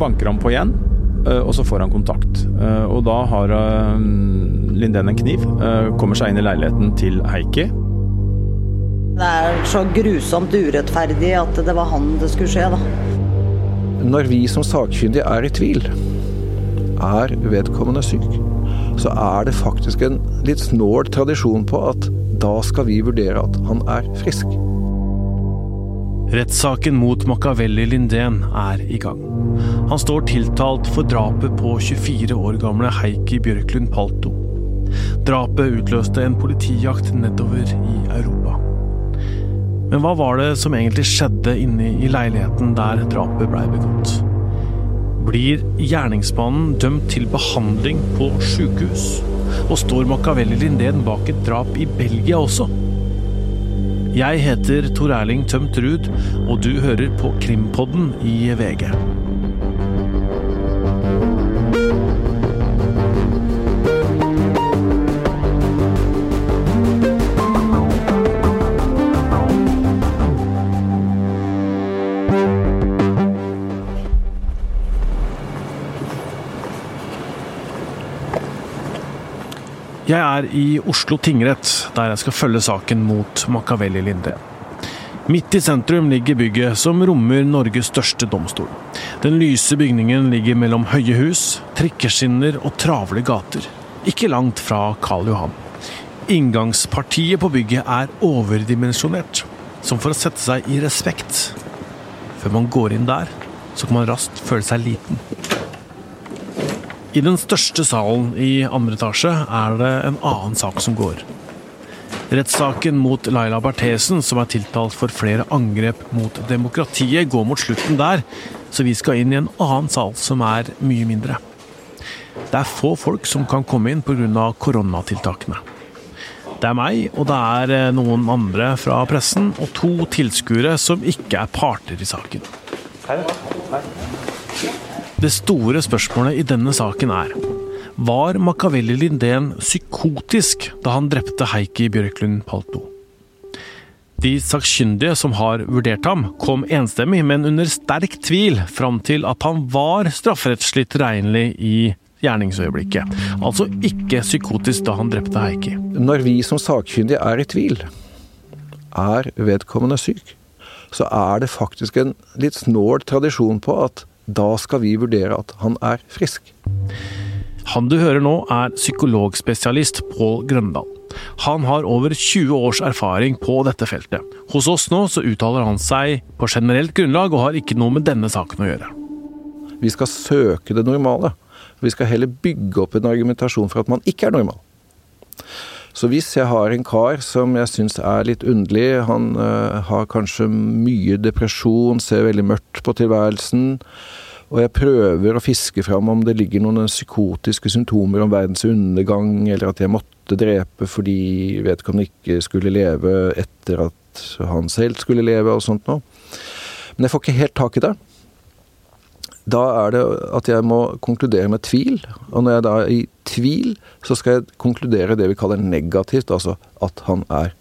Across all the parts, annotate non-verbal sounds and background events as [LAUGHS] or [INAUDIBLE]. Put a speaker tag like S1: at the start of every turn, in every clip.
S1: banker han på igjen, og så får han kontakt. Og da har Lindén en kniv, kommer seg inn i leiligheten til Heikki.
S2: Det er så grusomt urettferdig at det var han det skulle skje, da.
S3: Når vi som sakkyndige er i tvil, er vedkommende syk, så er det faktisk en litt snål tradisjon på at da skal vi vurdere at han er frisk.
S4: Rettssaken mot Machiavelli Lindén er i gang. Han står tiltalt for drapet på 24 år gamle Heikki Bjørklund Palto. Drapet utløste en politijakt nedover i Europa. Men hva var det som egentlig skjedde inne i leiligheten der drapet blei begått? Blir gjerningsmannen dømt til behandling på sjukehus? Og står Machiavelli Lindén bak et drap i Belgia også? Jeg heter Tor Erling Tømt Ruud, og du hører på Krimpodden i VG. Jeg er i Oslo tingrett, der jeg skal følge saken mot Machiavelli Linde. Midt i sentrum ligger bygget som rommer Norges største domstol. Den lyse bygningen ligger mellom høye hus, trikkeskinner og travle gater. Ikke langt fra Karl Johan. Inngangspartiet på bygget er overdimensjonert, som for å sette seg i respekt. Før man går inn der, så kan man raskt føle seg liten. I den største salen i andre etasje er det en annen sak som går. Rettssaken mot Laila Berthesen, som er tiltalt for flere angrep mot demokratiet, går mot slutten der, så vi skal inn i en annen sal som er mye mindre. Det er få folk som kan komme inn pga. koronatiltakene. Det er meg, og det er eh, noen andre fra pressen, og to tilskuere som ikke er parter i saken. Hei. Hei. Det store spørsmålet i denne saken er Var Machiavelli Lindén psykotisk da han drepte Heikki Bjørklund Palto? De sakkyndige som har vurdert ham, kom enstemmig, men under sterk tvil, fram til at han var strafferettslig tilregnelig i gjerningsøyeblikket. Altså ikke psykotisk da han drepte Heikki.
S3: Når vi som sakkyndige er i tvil, er vedkommende syk, så er det faktisk en litt snål tradisjon på at da skal vi vurdere at han er frisk.
S4: Han du hører nå er psykologspesialist Pål Grøndal. Han har over 20 års erfaring på dette feltet. Hos oss nå så uttaler han seg på generelt grunnlag og har ikke noe med denne saken å gjøre.
S3: Vi skal søke det normale. Vi skal heller bygge opp en argumentasjon for at man ikke er normal. Så hvis jeg har en kar som jeg syns er litt underlig, han uh, har kanskje mye depresjon, ser veldig mørkt på tilværelsen, og jeg prøver å fiske fram om det ligger noen psykotiske symptomer om verdens undergang, eller at jeg måtte drepe fordi vedkommende ikke skulle leve etter at han selv skulle leve, og sånt noe. Men jeg får ikke helt tak i det da er det at jeg må konkludere med tvil. Og når jeg da er i tvil, så skal jeg konkludere det vi kaller negativt, altså at han er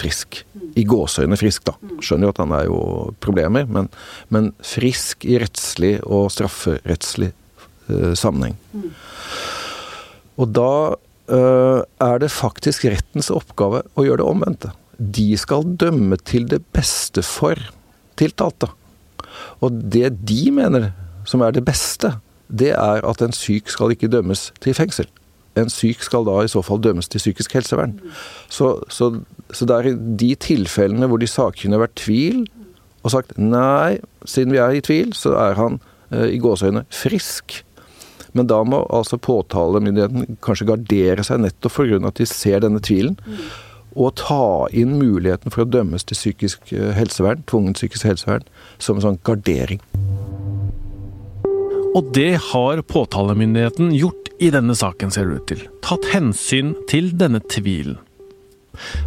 S3: frisk. I gåseøyne frisk, da. Skjønner jo at han er jo problemer, men, men frisk i rettslig og strafferettslig eh, sammenheng. Og da eh, er det faktisk rettens oppgave å gjøre det omvendte. De skal dømme til det beste for tiltalte. Og det de mener som er det beste, det er at en syk skal ikke dømmes til fengsel. En syk skal da i så fall dømmes til psykisk helsevern. Så, så, så det er de tilfellene hvor de sakkyndige har vært tvil og sagt nei, siden vi er i tvil, så er han eh, i gåseøyne frisk. Men da må altså påtalemyndigheten kanskje gardere seg nettopp for grunn av at de ser denne tvilen. Og ta inn muligheten for å dømmes til psykisk eh, helsevern, tvungent psykisk helsevern, som en sånn gardering.
S4: Og det har påtalemyndigheten gjort i denne saken, ser det ut til. Tatt hensyn til denne tvilen.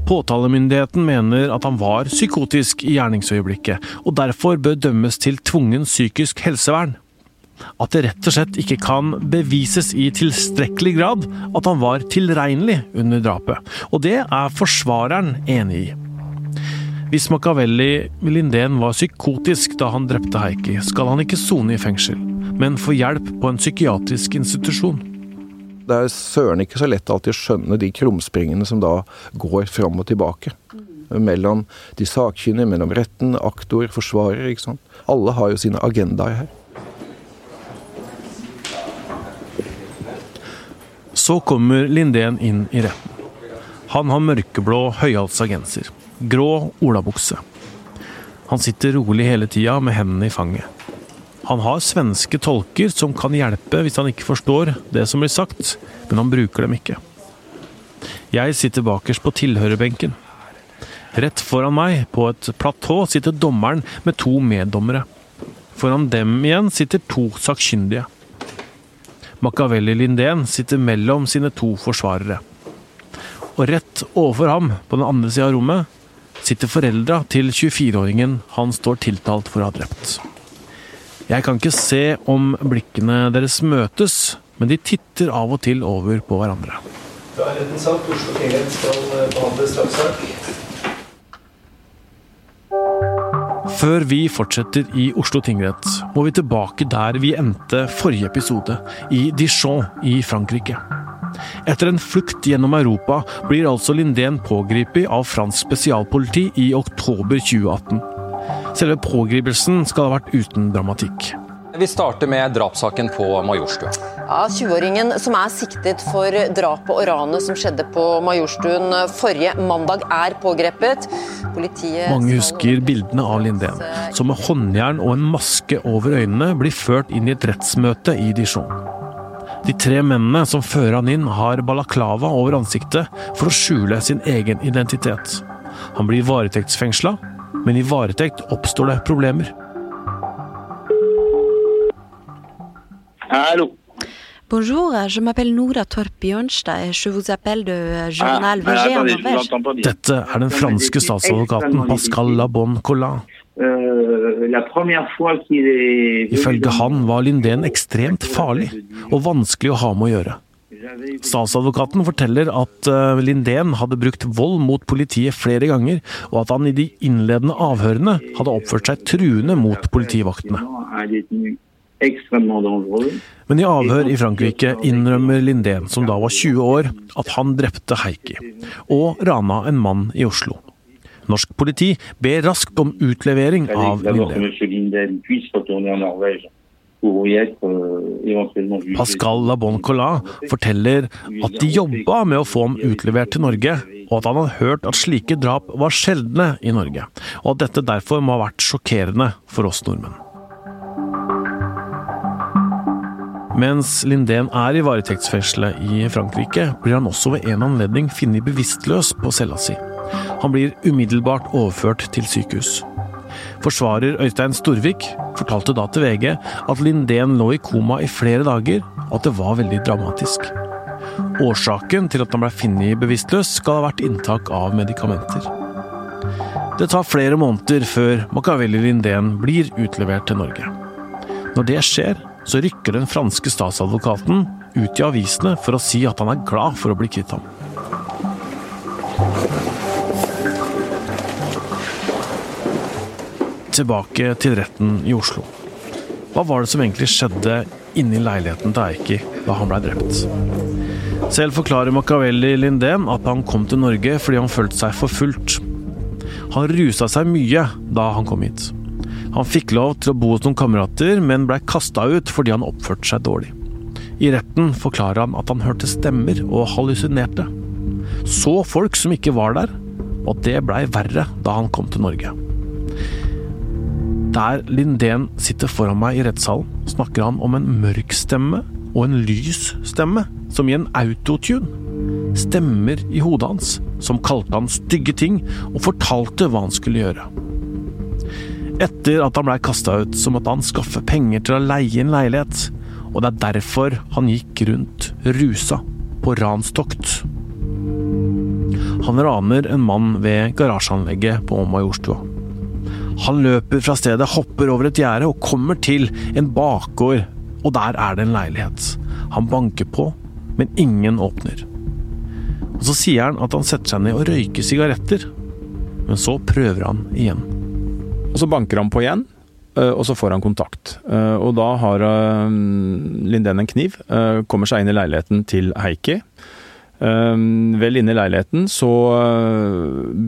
S4: Påtalemyndigheten mener at han var psykotisk i gjerningsøyeblikket, og derfor bør dømmes til tvungen psykisk helsevern. At det rett og slett ikke kan bevises i tilstrekkelig grad at han var tilregnelig under drapet. Og det er forsvareren enig i. Hvis Machiavelli Lindén var psykotisk da han drepte Heikki, skal han ikke sone i fengsel. Men får hjelp på en psykiatrisk institusjon.
S3: Det er søren ikke så lett alltid å skjønne de krumspringene som da går fram og tilbake. Mellom de sakkyndige, mellom retten, aktor, forsvarer. ikke sant. Alle har jo sine agendaer her.
S4: Så kommer Lindén inn i retten. Han har mørkeblå, høyhalsa genser. Grå olabukse. Han sitter rolig hele tida med hendene i fanget. Han har svenske tolker som kan hjelpe hvis han ikke forstår det som blir sagt, men han bruker dem ikke. Jeg sitter bakerst på tilhørerbenken. Rett foran meg, på et platå, sitter dommeren med to meddommere. Foran dem igjen sitter to sakkyndige. Machiavelli Lindén sitter mellom sine to forsvarere. Og rett overfor ham, på den andre sida av rommet, sitter foreldra til 24-åringen han står tiltalt for å ha drept. Jeg kan ikke se om blikkene deres møtes, men de titter av og til over på hverandre.
S5: Da er retten sagt. Oslo tingrett skal behandle straffesak.
S4: Før vi fortsetter i Oslo tingrett, må vi tilbake der vi endte forrige episode, i Dijon i Frankrike. Etter en flukt gjennom Europa blir altså Lindén pågrepet av fransk spesialpoliti i oktober 2018. Selve pågripelsen skal ha vært uten dramatikk.
S6: Vi starter med drapssaken på Majorstua.
S7: Ja, 20-åringen som er siktet for drapet og ranet som skjedde på Majorstuen forrige mandag, er pågrepet. Politiet
S4: Mange husker bildene av Lindén, som med håndjern og en maske over øynene blir ført inn i et rettsmøte i Dijon. De tre mennene som fører han inn, har balaklava over ansiktet for å skjule sin egen identitet. Han blir varetektsfengsla, men i varetekt oppstår det problemer.
S8: Hallo.
S9: Bonjour, je m'appelle Nora Torp Bjørnstad je vous appelle de Journal
S8: Ah, bien.
S4: Dette er den franske statsadvokaten Pascal Labon Collin.
S8: Euh, la première fois qu'il est venu
S4: Ifølge han var Lindén ekstremt farlig og vanskelig å ha med å gjøre. Statsadvokaten forteller at eh, Lindén hadde brukt vold mot politiet flere ganger, og at han i de innledende avhørene hadde oppført seg truende mot politivaktene. Men i avhør i Frankrike innrømmer Lindén, som da var 20 år, at han drepte Heikki, og rana en mann i Oslo. Norsk politi ber raskt om utlevering av Lindén.
S8: Euh.
S4: Pascal Labon Collin forteller at de jobba med å få ham utlevert til Norge, og at han hadde hørt at slike drap var sjeldne i Norge, og at dette derfor må ha vært sjokkerende for oss nordmenn. Mens Lindén er i varetektsfengselet i Frankrike, blir han også ved en anledning funnet bevisstløs på cella si. Han blir umiddelbart overført til sykehus. Forsvarer Øystein Storvik fortalte da til VG at Lindén lå i koma i flere dager, og at det var veldig dramatisk. Årsaken til at han ble funnet bevisstløs, skal ha vært inntak av medikamenter. Det tar flere måneder før Machiavelli Lindén blir utlevert til Norge. Når det skjer, så rykker den franske statsadvokaten ut i avisene for å si at han er glad for å bli kvitt ham. Tilbake til retten i Oslo. Hva var det som egentlig skjedde inni leiligheten til Eiki da han blei drept? Selv forklarer Machiavelli Lindén at han kom til Norge fordi han følte seg forfulgt. Han rusa seg mye da han kom hit. Han fikk lov til å bo hos noen kamerater, men blei kasta ut fordi han oppførte seg dårlig. I retten forklarer han at han hørte stemmer og hallusinerte. Så folk som ikke var der, og det blei verre da han kom til Norge. Der Lindén sitter foran meg i rettssalen, snakker han om en mørk stemme og en lys stemme, som i en autotune. Stemmer i hodet hans, som kalte han stygge ting og fortalte hva han skulle gjøre. Etter at han blei kasta ut, så måtte han skaffe penger til å leie en leilighet, og det er derfor han gikk rundt rusa på ranstokt. Han raner en mann ved garasjeanlegget på Majorstua. Han løper fra stedet, hopper over et gjerde og kommer til en bakgård, og der er det en leilighet. Han banker på, men ingen åpner. Og Så sier han at han setter seg ned og røyker sigaretter, men så prøver han igjen.
S1: Og så banker han på igjen, og så får han kontakt. Og da har Lindén en kniv, kommer seg inn i leiligheten til Heikki. Vel inne i leiligheten så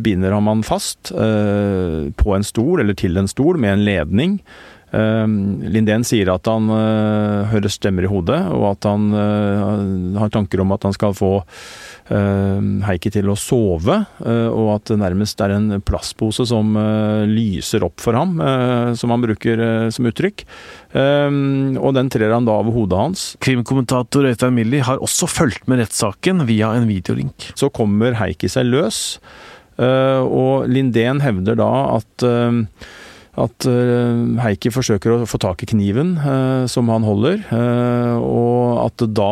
S1: binder han man fast på en stol, eller til en stol, med en ledning. Lindén sier at han hører stemmer i hodet, og at han har tanker om at han skal få Eh, Heikki til å sove, eh, og at det nærmest er en plastpose som eh, lyser opp for ham, som han bruker som uttrykk. Og den trer han da over hodet hans.
S4: Krimkommentator Øystein Millie har også fulgt med rettssaken via en videolink.
S1: Så kommer Heikki seg løs, og Lindén hevder da at at uh, Heikki forsøker å få tak i kniven uh, som han holder, uh, og at det da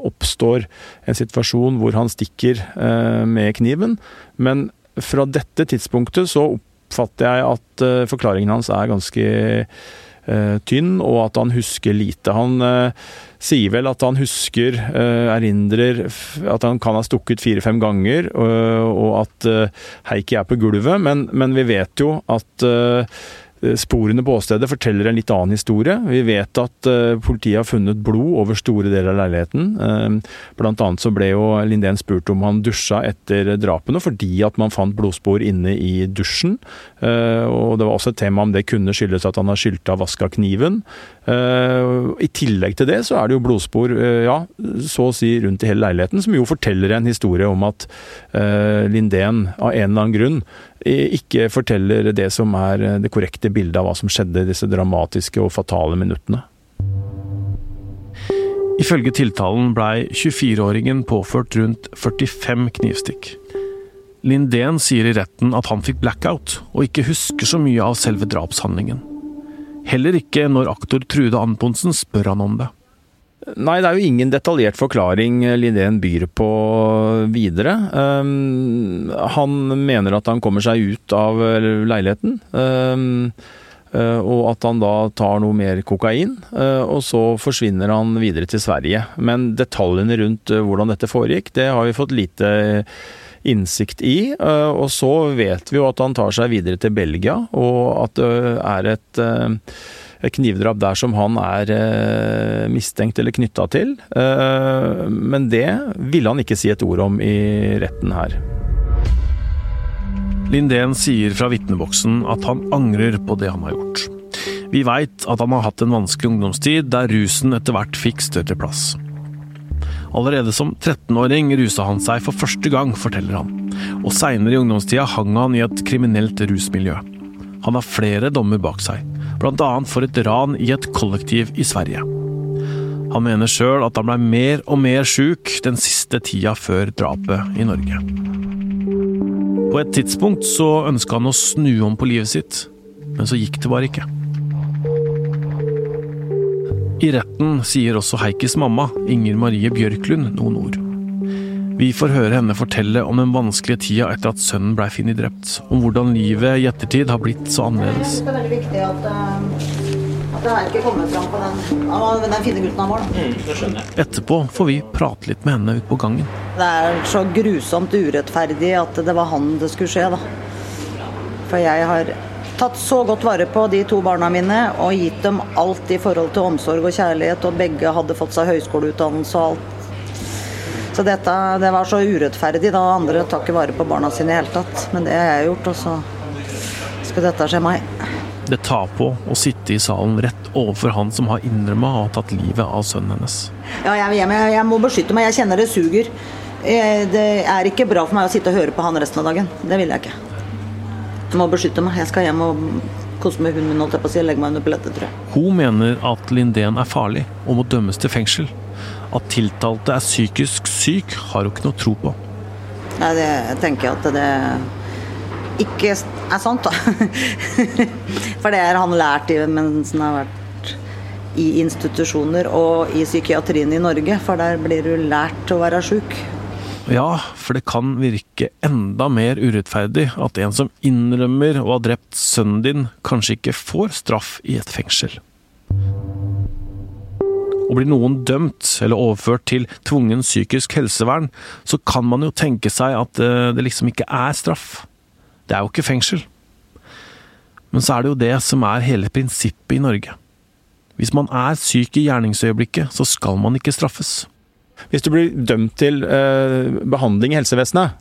S1: oppstår en situasjon hvor han stikker med kniven. Men fra dette tidspunktet så oppfatter jeg at forklaringen hans er ganske tynn, og at han husker lite. Han sier vel at han husker, uh, erindrer at han kan ha stukket fire-fem ganger, og at Heikki er på gulvet, men, men, vi vet jo at Eh, sporene på åstedet forteller en litt annen historie. Vi vet at uh, politiet har funnet blod over store deler av leiligheten. Uh, blant annet så ble jo Lindén spurt om han dusja etter drapene fordi at man fant blodspor inne i dusjen. Og det var også et tema om det kunne skyldes at han har skylta vaska kniven. I tillegg til det så er det jo blodspor ja, så å si rundt i hele leiligheten, som jo forteller en historie om at Lindén av en eller annen grunn ikke forteller det som er det korrekte bildet av hva som skjedde i disse dramatiske og fatale minuttene.
S4: Ifølge tiltalen blei 24-åringen påført rundt 45 knivstikk. Lindén sier i retten at han fikk blackout, og ikke husker så mye av selve drapshandlingen. Heller ikke når aktor Trude Antonsen spør han om det.
S1: Nei, det er jo ingen detaljert forklaring Lindén byr på videre. Um, han mener at han kommer seg ut av leiligheten. Um, og at han da tar noe mer kokain, uh, og så forsvinner han videre til Sverige. Men detaljene rundt hvordan dette foregikk, det har vi fått lite innsikt i. Og så vet vi jo at han tar seg videre til Belgia, og at det er et knivdrap der som han er eh, mistenkt eller knytta til. Eh, men det ville han ikke si et ord om i retten her.
S4: Lindén sier fra vitneboksen at han angrer på det han har gjort. Vi veit at han har hatt en vanskelig ungdomstid der rusen etter hvert fikk større plass. Allerede som 13-åring rusa han seg for første gang, forteller han. Og seinere i ungdomstida hang han i et kriminelt rusmiljø. Han har flere dommer bak seg, bl.a. for et ran i et kollektiv i Sverige. Han mener sjøl at han blei mer og mer sjuk den siste tida før drapet i Norge. På et tidspunkt så ønska han å snu om på livet sitt, men så gikk det bare ikke. I retten sier også Heikis mamma, Inger Marie Bjørklund, noen ord. Vi får høre henne fortelle om den vanskelige tida etter at sønnen blei funnet drept. Om hvordan livet i ettertid har blitt så annerledes.
S2: Det er veldig viktig at, uh, at det ikke kommet fram på den, den fine gutten han var.
S4: Mm, Etterpå får vi prate litt med henne ute på gangen.
S2: Det er så grusomt urettferdig at det var han det skulle skje, da. For jeg har tatt så godt vare på de to barna mine og gitt dem alt i forhold til omsorg og kjærlighet, og begge hadde fått seg høyskoleutdannelse og alt så dette, det var så urettferdig da andre tar ikke vare på barna sine i hele tatt. Men det har jeg gjort, og så skulle dette skje meg.
S4: Det tar på å sitte i salen rett overfor han som har innrømma å ha tatt livet av sønnen hennes.
S2: Ja, jeg, jeg, jeg, må beskytte meg. Jeg kjenner det suger. Det er ikke bra for meg å sitte og høre på han resten av dagen. Det vil jeg ikke. Jeg må beskytte meg. Jeg skal hjem og kose med hunden min holdt jeg på å si, legge meg under plettet, tror jeg.
S4: Hun mener at Lindén er farlig og må dømmes til fengsel. At tiltalte er psykisk syk, har hun ikke noe tro på.
S2: Nei, det tenker jeg at det ikke er sant, da. [LAUGHS] For det har han lært i mens han har vært i institusjoner og i psykiatrien i Norge. For der blir du lært å være sjuk.
S4: Ja, for det kan virke enda mer urettferdig at en som innrømmer å ha drept sønnen din, kanskje ikke får straff i et fengsel. Og blir noen dømt eller overført til tvungen psykisk helsevern, så kan man jo tenke seg at eh, det liksom ikke er straff. Det er jo ikke fengsel. Men så er det jo det som er hele prinsippet i Norge. Hvis man er syk i gjerningsøyeblikket, så skal man ikke straffes.
S1: Hvis du blir dømt til eh, behandling i helsevesenet,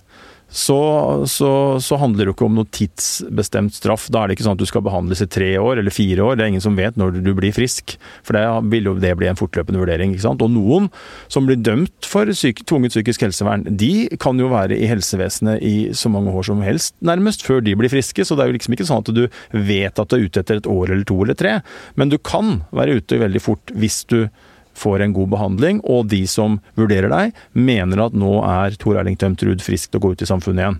S1: så, så, så, handler det jo ikke om noe tidsbestemt straff. Da er det ikke sånn at du skal behandles i tre år eller fire år. Det er ingen som vet når du blir frisk. For det vil jo det bli en fortløpende vurdering. ikke sant? Og noen som blir dømt for syk, tvunget psykisk helsevern, de kan jo være i helsevesenet i så mange år som helst, nærmest, før de blir friske. Så det er jo liksom ikke sånn at du vet at du er ute etter et år eller to eller tre. Men du kan være ute veldig fort hvis du får en god behandling, og de som vurderer deg, mener at nå er Tor Erling Tømtrud frisk til å gå ut i samfunnet igjen.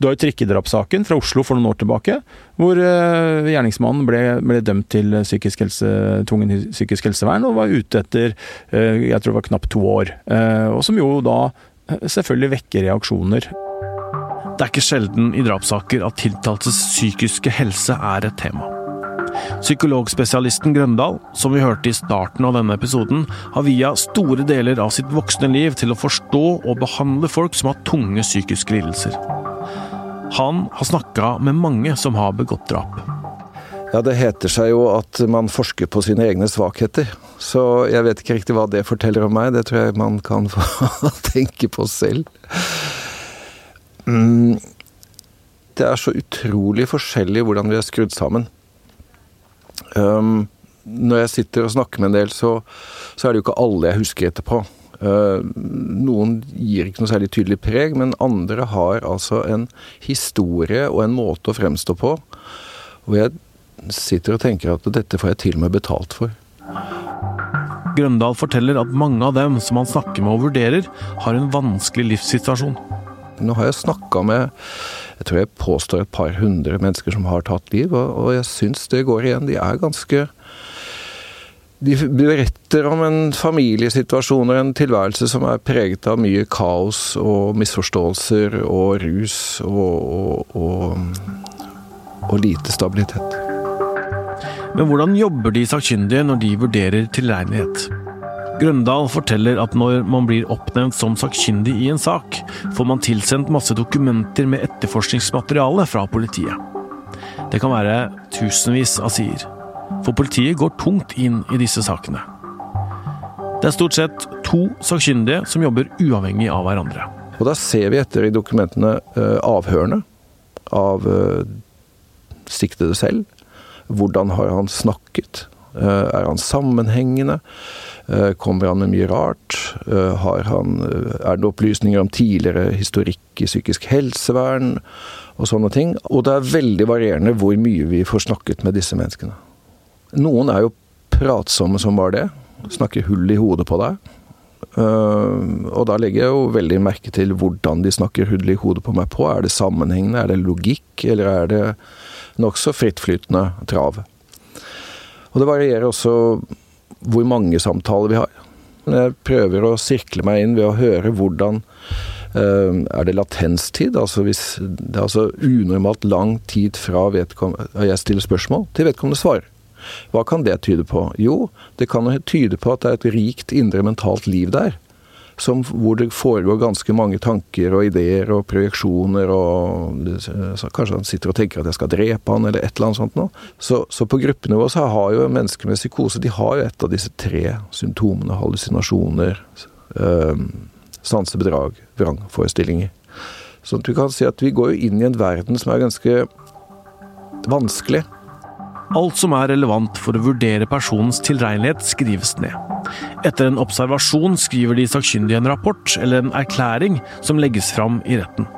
S1: Du har jo trikkedrapssaken fra Oslo for noen år tilbake, hvor uh, gjerningsmannen ble, ble, dømt til psykisk helse, tvungen psykisk helsevern og var ute etter uh, jeg tror det var knapt to år. Uh, og som jo da selvfølgelig vekker reaksjoner.
S4: Det er ikke sjelden i drapssaker at tiltaltes psykiske helse er et tema. Psykologspesialisten Grøndal, som vi hørte i starten av denne episoden, har via store deler av sitt voksne liv til å forstå og behandle folk som har tunge psykiske lidelser. Han har snakka med mange som har begått drap.
S3: Ja, Det heter seg jo at man forsker på sine egne svakheter. Så jeg vet ikke riktig hva det forteller om meg. Det tror jeg man kan [LAUGHS] få tenke på selv. Mm. Det er så utrolig forskjellig hvordan vi er skrudd sammen. Um, når jeg sitter og snakker med en del, så, så, er det jo ikke alle jeg husker etterpå. Uh, noen gir ikke noe særlig tydelig preg, men andre har altså en historie og en måte å fremstå på. Og jeg sitter og tenker at dette får jeg til og med betalt for.
S4: Grøndal forteller at mange av dem som han snakker med og vurderer, har en vanskelig livssituasjon.
S3: Nå har jeg snakka med jeg tror jeg påstår et par hundre mennesker som har tatt liv, og, jeg syns det går igjen. De er ganske de beretter om en familiesituasjon og en tilværelse som er preget av mye kaos og misforståelser og rus og, og, og, og lite stabilitet.
S4: Men hvordan jobber de sakkyndige når de vurderer tilregnelighet? Grøndal forteller at når man blir oppnevnt som sakkyndig i en sak, får man tilsendt masse dokumenter med etterforskningsmateriale fra politiet. Det kan være tusenvis av sider. For politiet går tungt inn i disse sakene. Det er stort sett to sakkyndige som jobber uavhengig av hverandre.
S3: Og Da ser vi etter i dokumentene eh, avhørene av eh, siktede selv. Hvordan har han snakket? Eh, er han sammenhengende? Eh, kommer han med mye rart? Eh, har han, eh, er det opplysninger om tidligere historikk i psykisk helsevern? Og sånne ting. Og det er veldig varierende hvor mye vi får snakket med disse menneskene. Noen er jo pratsomme som var det. Snakker hull i hodet på deg. og da legger jeg jo veldig merke til hvordan de snakker hull i hodet på meg på. Er det sammenhengende, er det logikk, eller er det nokså frittflytende trav? Og det varierer også hvor mange samtaler vi har. Jeg prøver å sirkle meg inn ved å høre hvordan uh, Er det latenstid? Altså hvis det er altså unormalt lang tid fra jeg stiller spørsmål til vedkommende svarer. Hva kan det tyde på? Jo, det kan tyde på at det er et rikt indre mentalt liv der som, hvor det foregår ganske mange tanker og ideer og projeksjoner og Kanskje han sitter og tenker at jeg skal drepe han, eller et eller annet sånt noe. Så, så på gruppenivå så har jo mennesker med psykose de har jo et av disse tre symptomene. Hallusinasjoner, øh, sansebedrag, vrangforestillinger. Sånn at du kan si at vi går jo inn i en verden som er ganske vanskelig.
S4: Alt som er relevant for å vurdere personens tilregnelighet, skrives ned. Etter en observasjon skriver de sakkyndige en rapport eller en erklæring som legges fram i retten.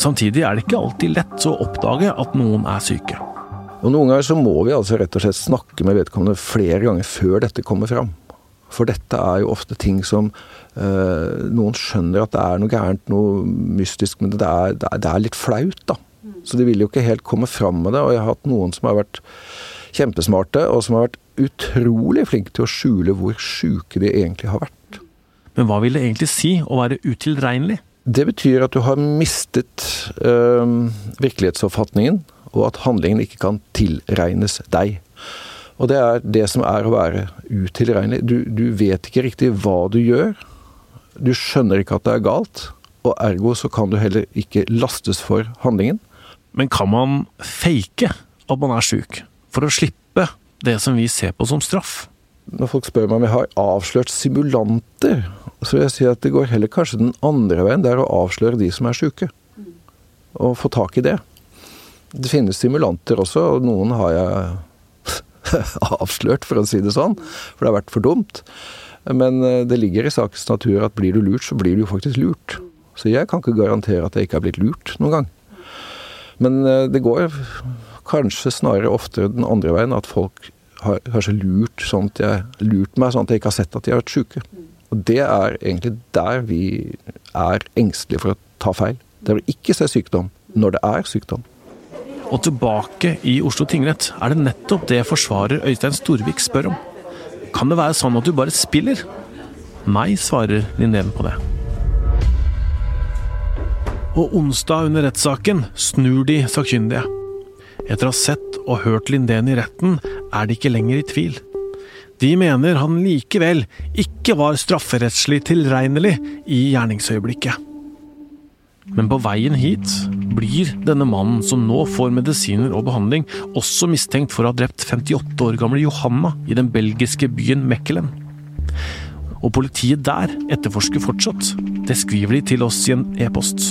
S4: Samtidig er det ikke alltid lett å oppdage at noen er syke.
S3: Og Noen ganger så må vi altså rett og slett snakke med vedkommende flere ganger før dette kommer fram. For dette er jo ofte ting som øh, Noen skjønner at det er noe gærent, noe mystisk, men det er, det er litt flaut, da. Så de vil jo ikke helt komme fram med det. Og jeg har hatt noen som har vært kjempesmarte, og som har vært utrolig flinke til å skjule hvor sjuke de egentlig har vært.
S4: Men hva vil det egentlig si å være utilregnelig?
S3: Det betyr at du har mistet øh, virkelighetsoppfatningen, og at handlingen ikke kan tilregnes deg. Og det er det som er å være utilregnelig. Du, du vet ikke riktig hva du gjør. Du skjønner ikke at det er galt, og ergo så kan du heller ikke lastes for handlingen.
S4: Men kan man fake at man er sjuk, for å slippe det som vi ser på som straff.
S3: Når folk spør meg om jeg har avslørt simulanter, så vil jeg si at det går heller kanskje den andre veien. Det er å avsløre de som er sjuke. Og få tak i det. Det finnes simulanter også, og noen har jeg [LAUGHS] avslørt, for å si det sånn. For det har vært for dumt. Men eh, det ligger i sakens natur at blir du lurt, så blir du jo faktisk lurt. Så jeg kan ikke garantere at jeg ikke har blitt lurt noen gang. Men eh, det går kanskje snarere oftere den andre veien, at folk har kanskje lurt, sånn jeg, lurt meg sånn at jeg ikke har sett at de har vært syke. Og det er egentlig der vi er engstelige for å ta feil. Det er å ikke se sykdom når det er sykdom.
S4: Og tilbake i Oslo tingrett er det nettopp det forsvarer Øystein Storvik spør om. Kan det være sånn at du bare spiller? Nei, svarer Linneve på det. Og onsdag under rettssaken snur de sakkyndige. Etter å ha sett og hørt Lindén i retten, er de ikke lenger i tvil. De mener han likevel ikke var strafferettslig tilregnelig i gjerningsøyeblikket. Men på veien hit blir denne mannen som nå får medisiner og behandling, også mistenkt for å ha drept 58 år gamle Johanna i den belgiske byen Mekkelen. Og politiet der etterforsker fortsatt. Det skriver de til oss i en e-post.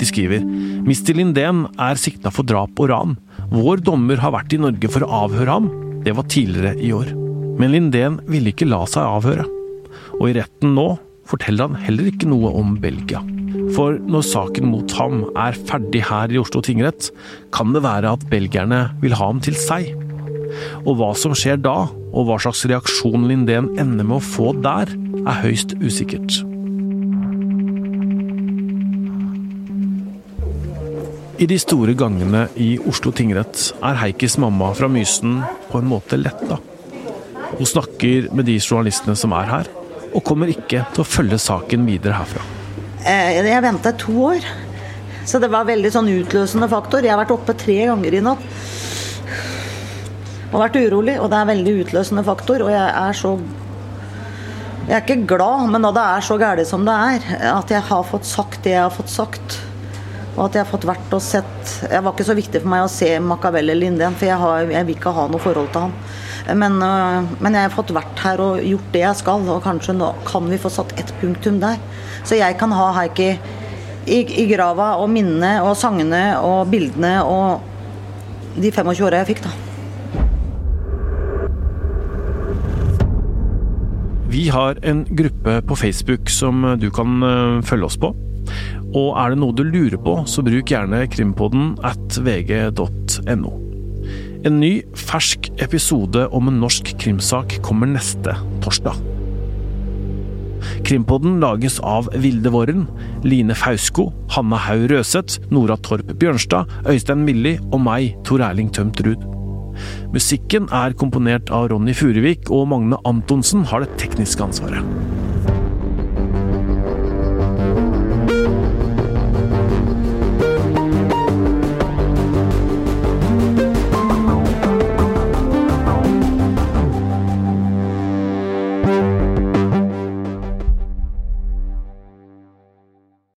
S4: De skriver Mr. Lindén er sikta for drap og ran. Vår dommer har vært i Norge for å avhøre ham. Det var tidligere i år. Men Lindén ville ikke la seg avhøre. Og i retten nå forteller han heller ikke noe om Belgia. For når saken mot ham er ferdig her i Oslo tingrett, kan det være at belgierne vil ha ham til seg. Og hva som skjer da, og hva slags reaksjon Lindén ender med å få der, er høyst usikkert. I de store gangene i Oslo tingrett er Heikis mamma fra Mysen på en måte letta. Hun snakker med de journalistene som er her, og kommer ikke til å følge saken videre herfra.
S2: Eh, Jeg venta to år, så det var veldig sånn utløsende faktor. Jeg har vært oppe tre ganger i natt og vært urolig, og det er veldig utløsende faktor. Og jeg er så Jeg er ikke glad, men når det er så galt som det er, at jeg har fått sagt det jeg har fått sagt, og at jeg har fått vært og sett Det var ikke så viktig for meg å se Machiavelli Lindén, for jeg, har, jeg vil ikke ha noe forhold til han. Men, øh, men jeg har fått vært her og gjort det jeg skal, og kanskje nå kan vi få satt et punktum der. Så jeg kan ha Heikki i, i grava og minnene og sangene og bildene og de 25 åra jeg fikk, da.
S4: Vi har en gruppe på Facebook som du kan eh, følge oss på. Og er det noe du lurer på, så bruk gjerne krimpodden at vg.no. En ny, fersk episode om en norsk krimsak kommer neste torsdag. Krimpodden lages av Vilde Våren, Line Fausko, Hanna Haug Røseth, Nora Torp Bjørnstad, Øystein Milli og meg, Tor Erling Tømt Ruud. Musikken er komponert av Ronny Furuvik, og Magne Antonsen har det tekniske ansvaret.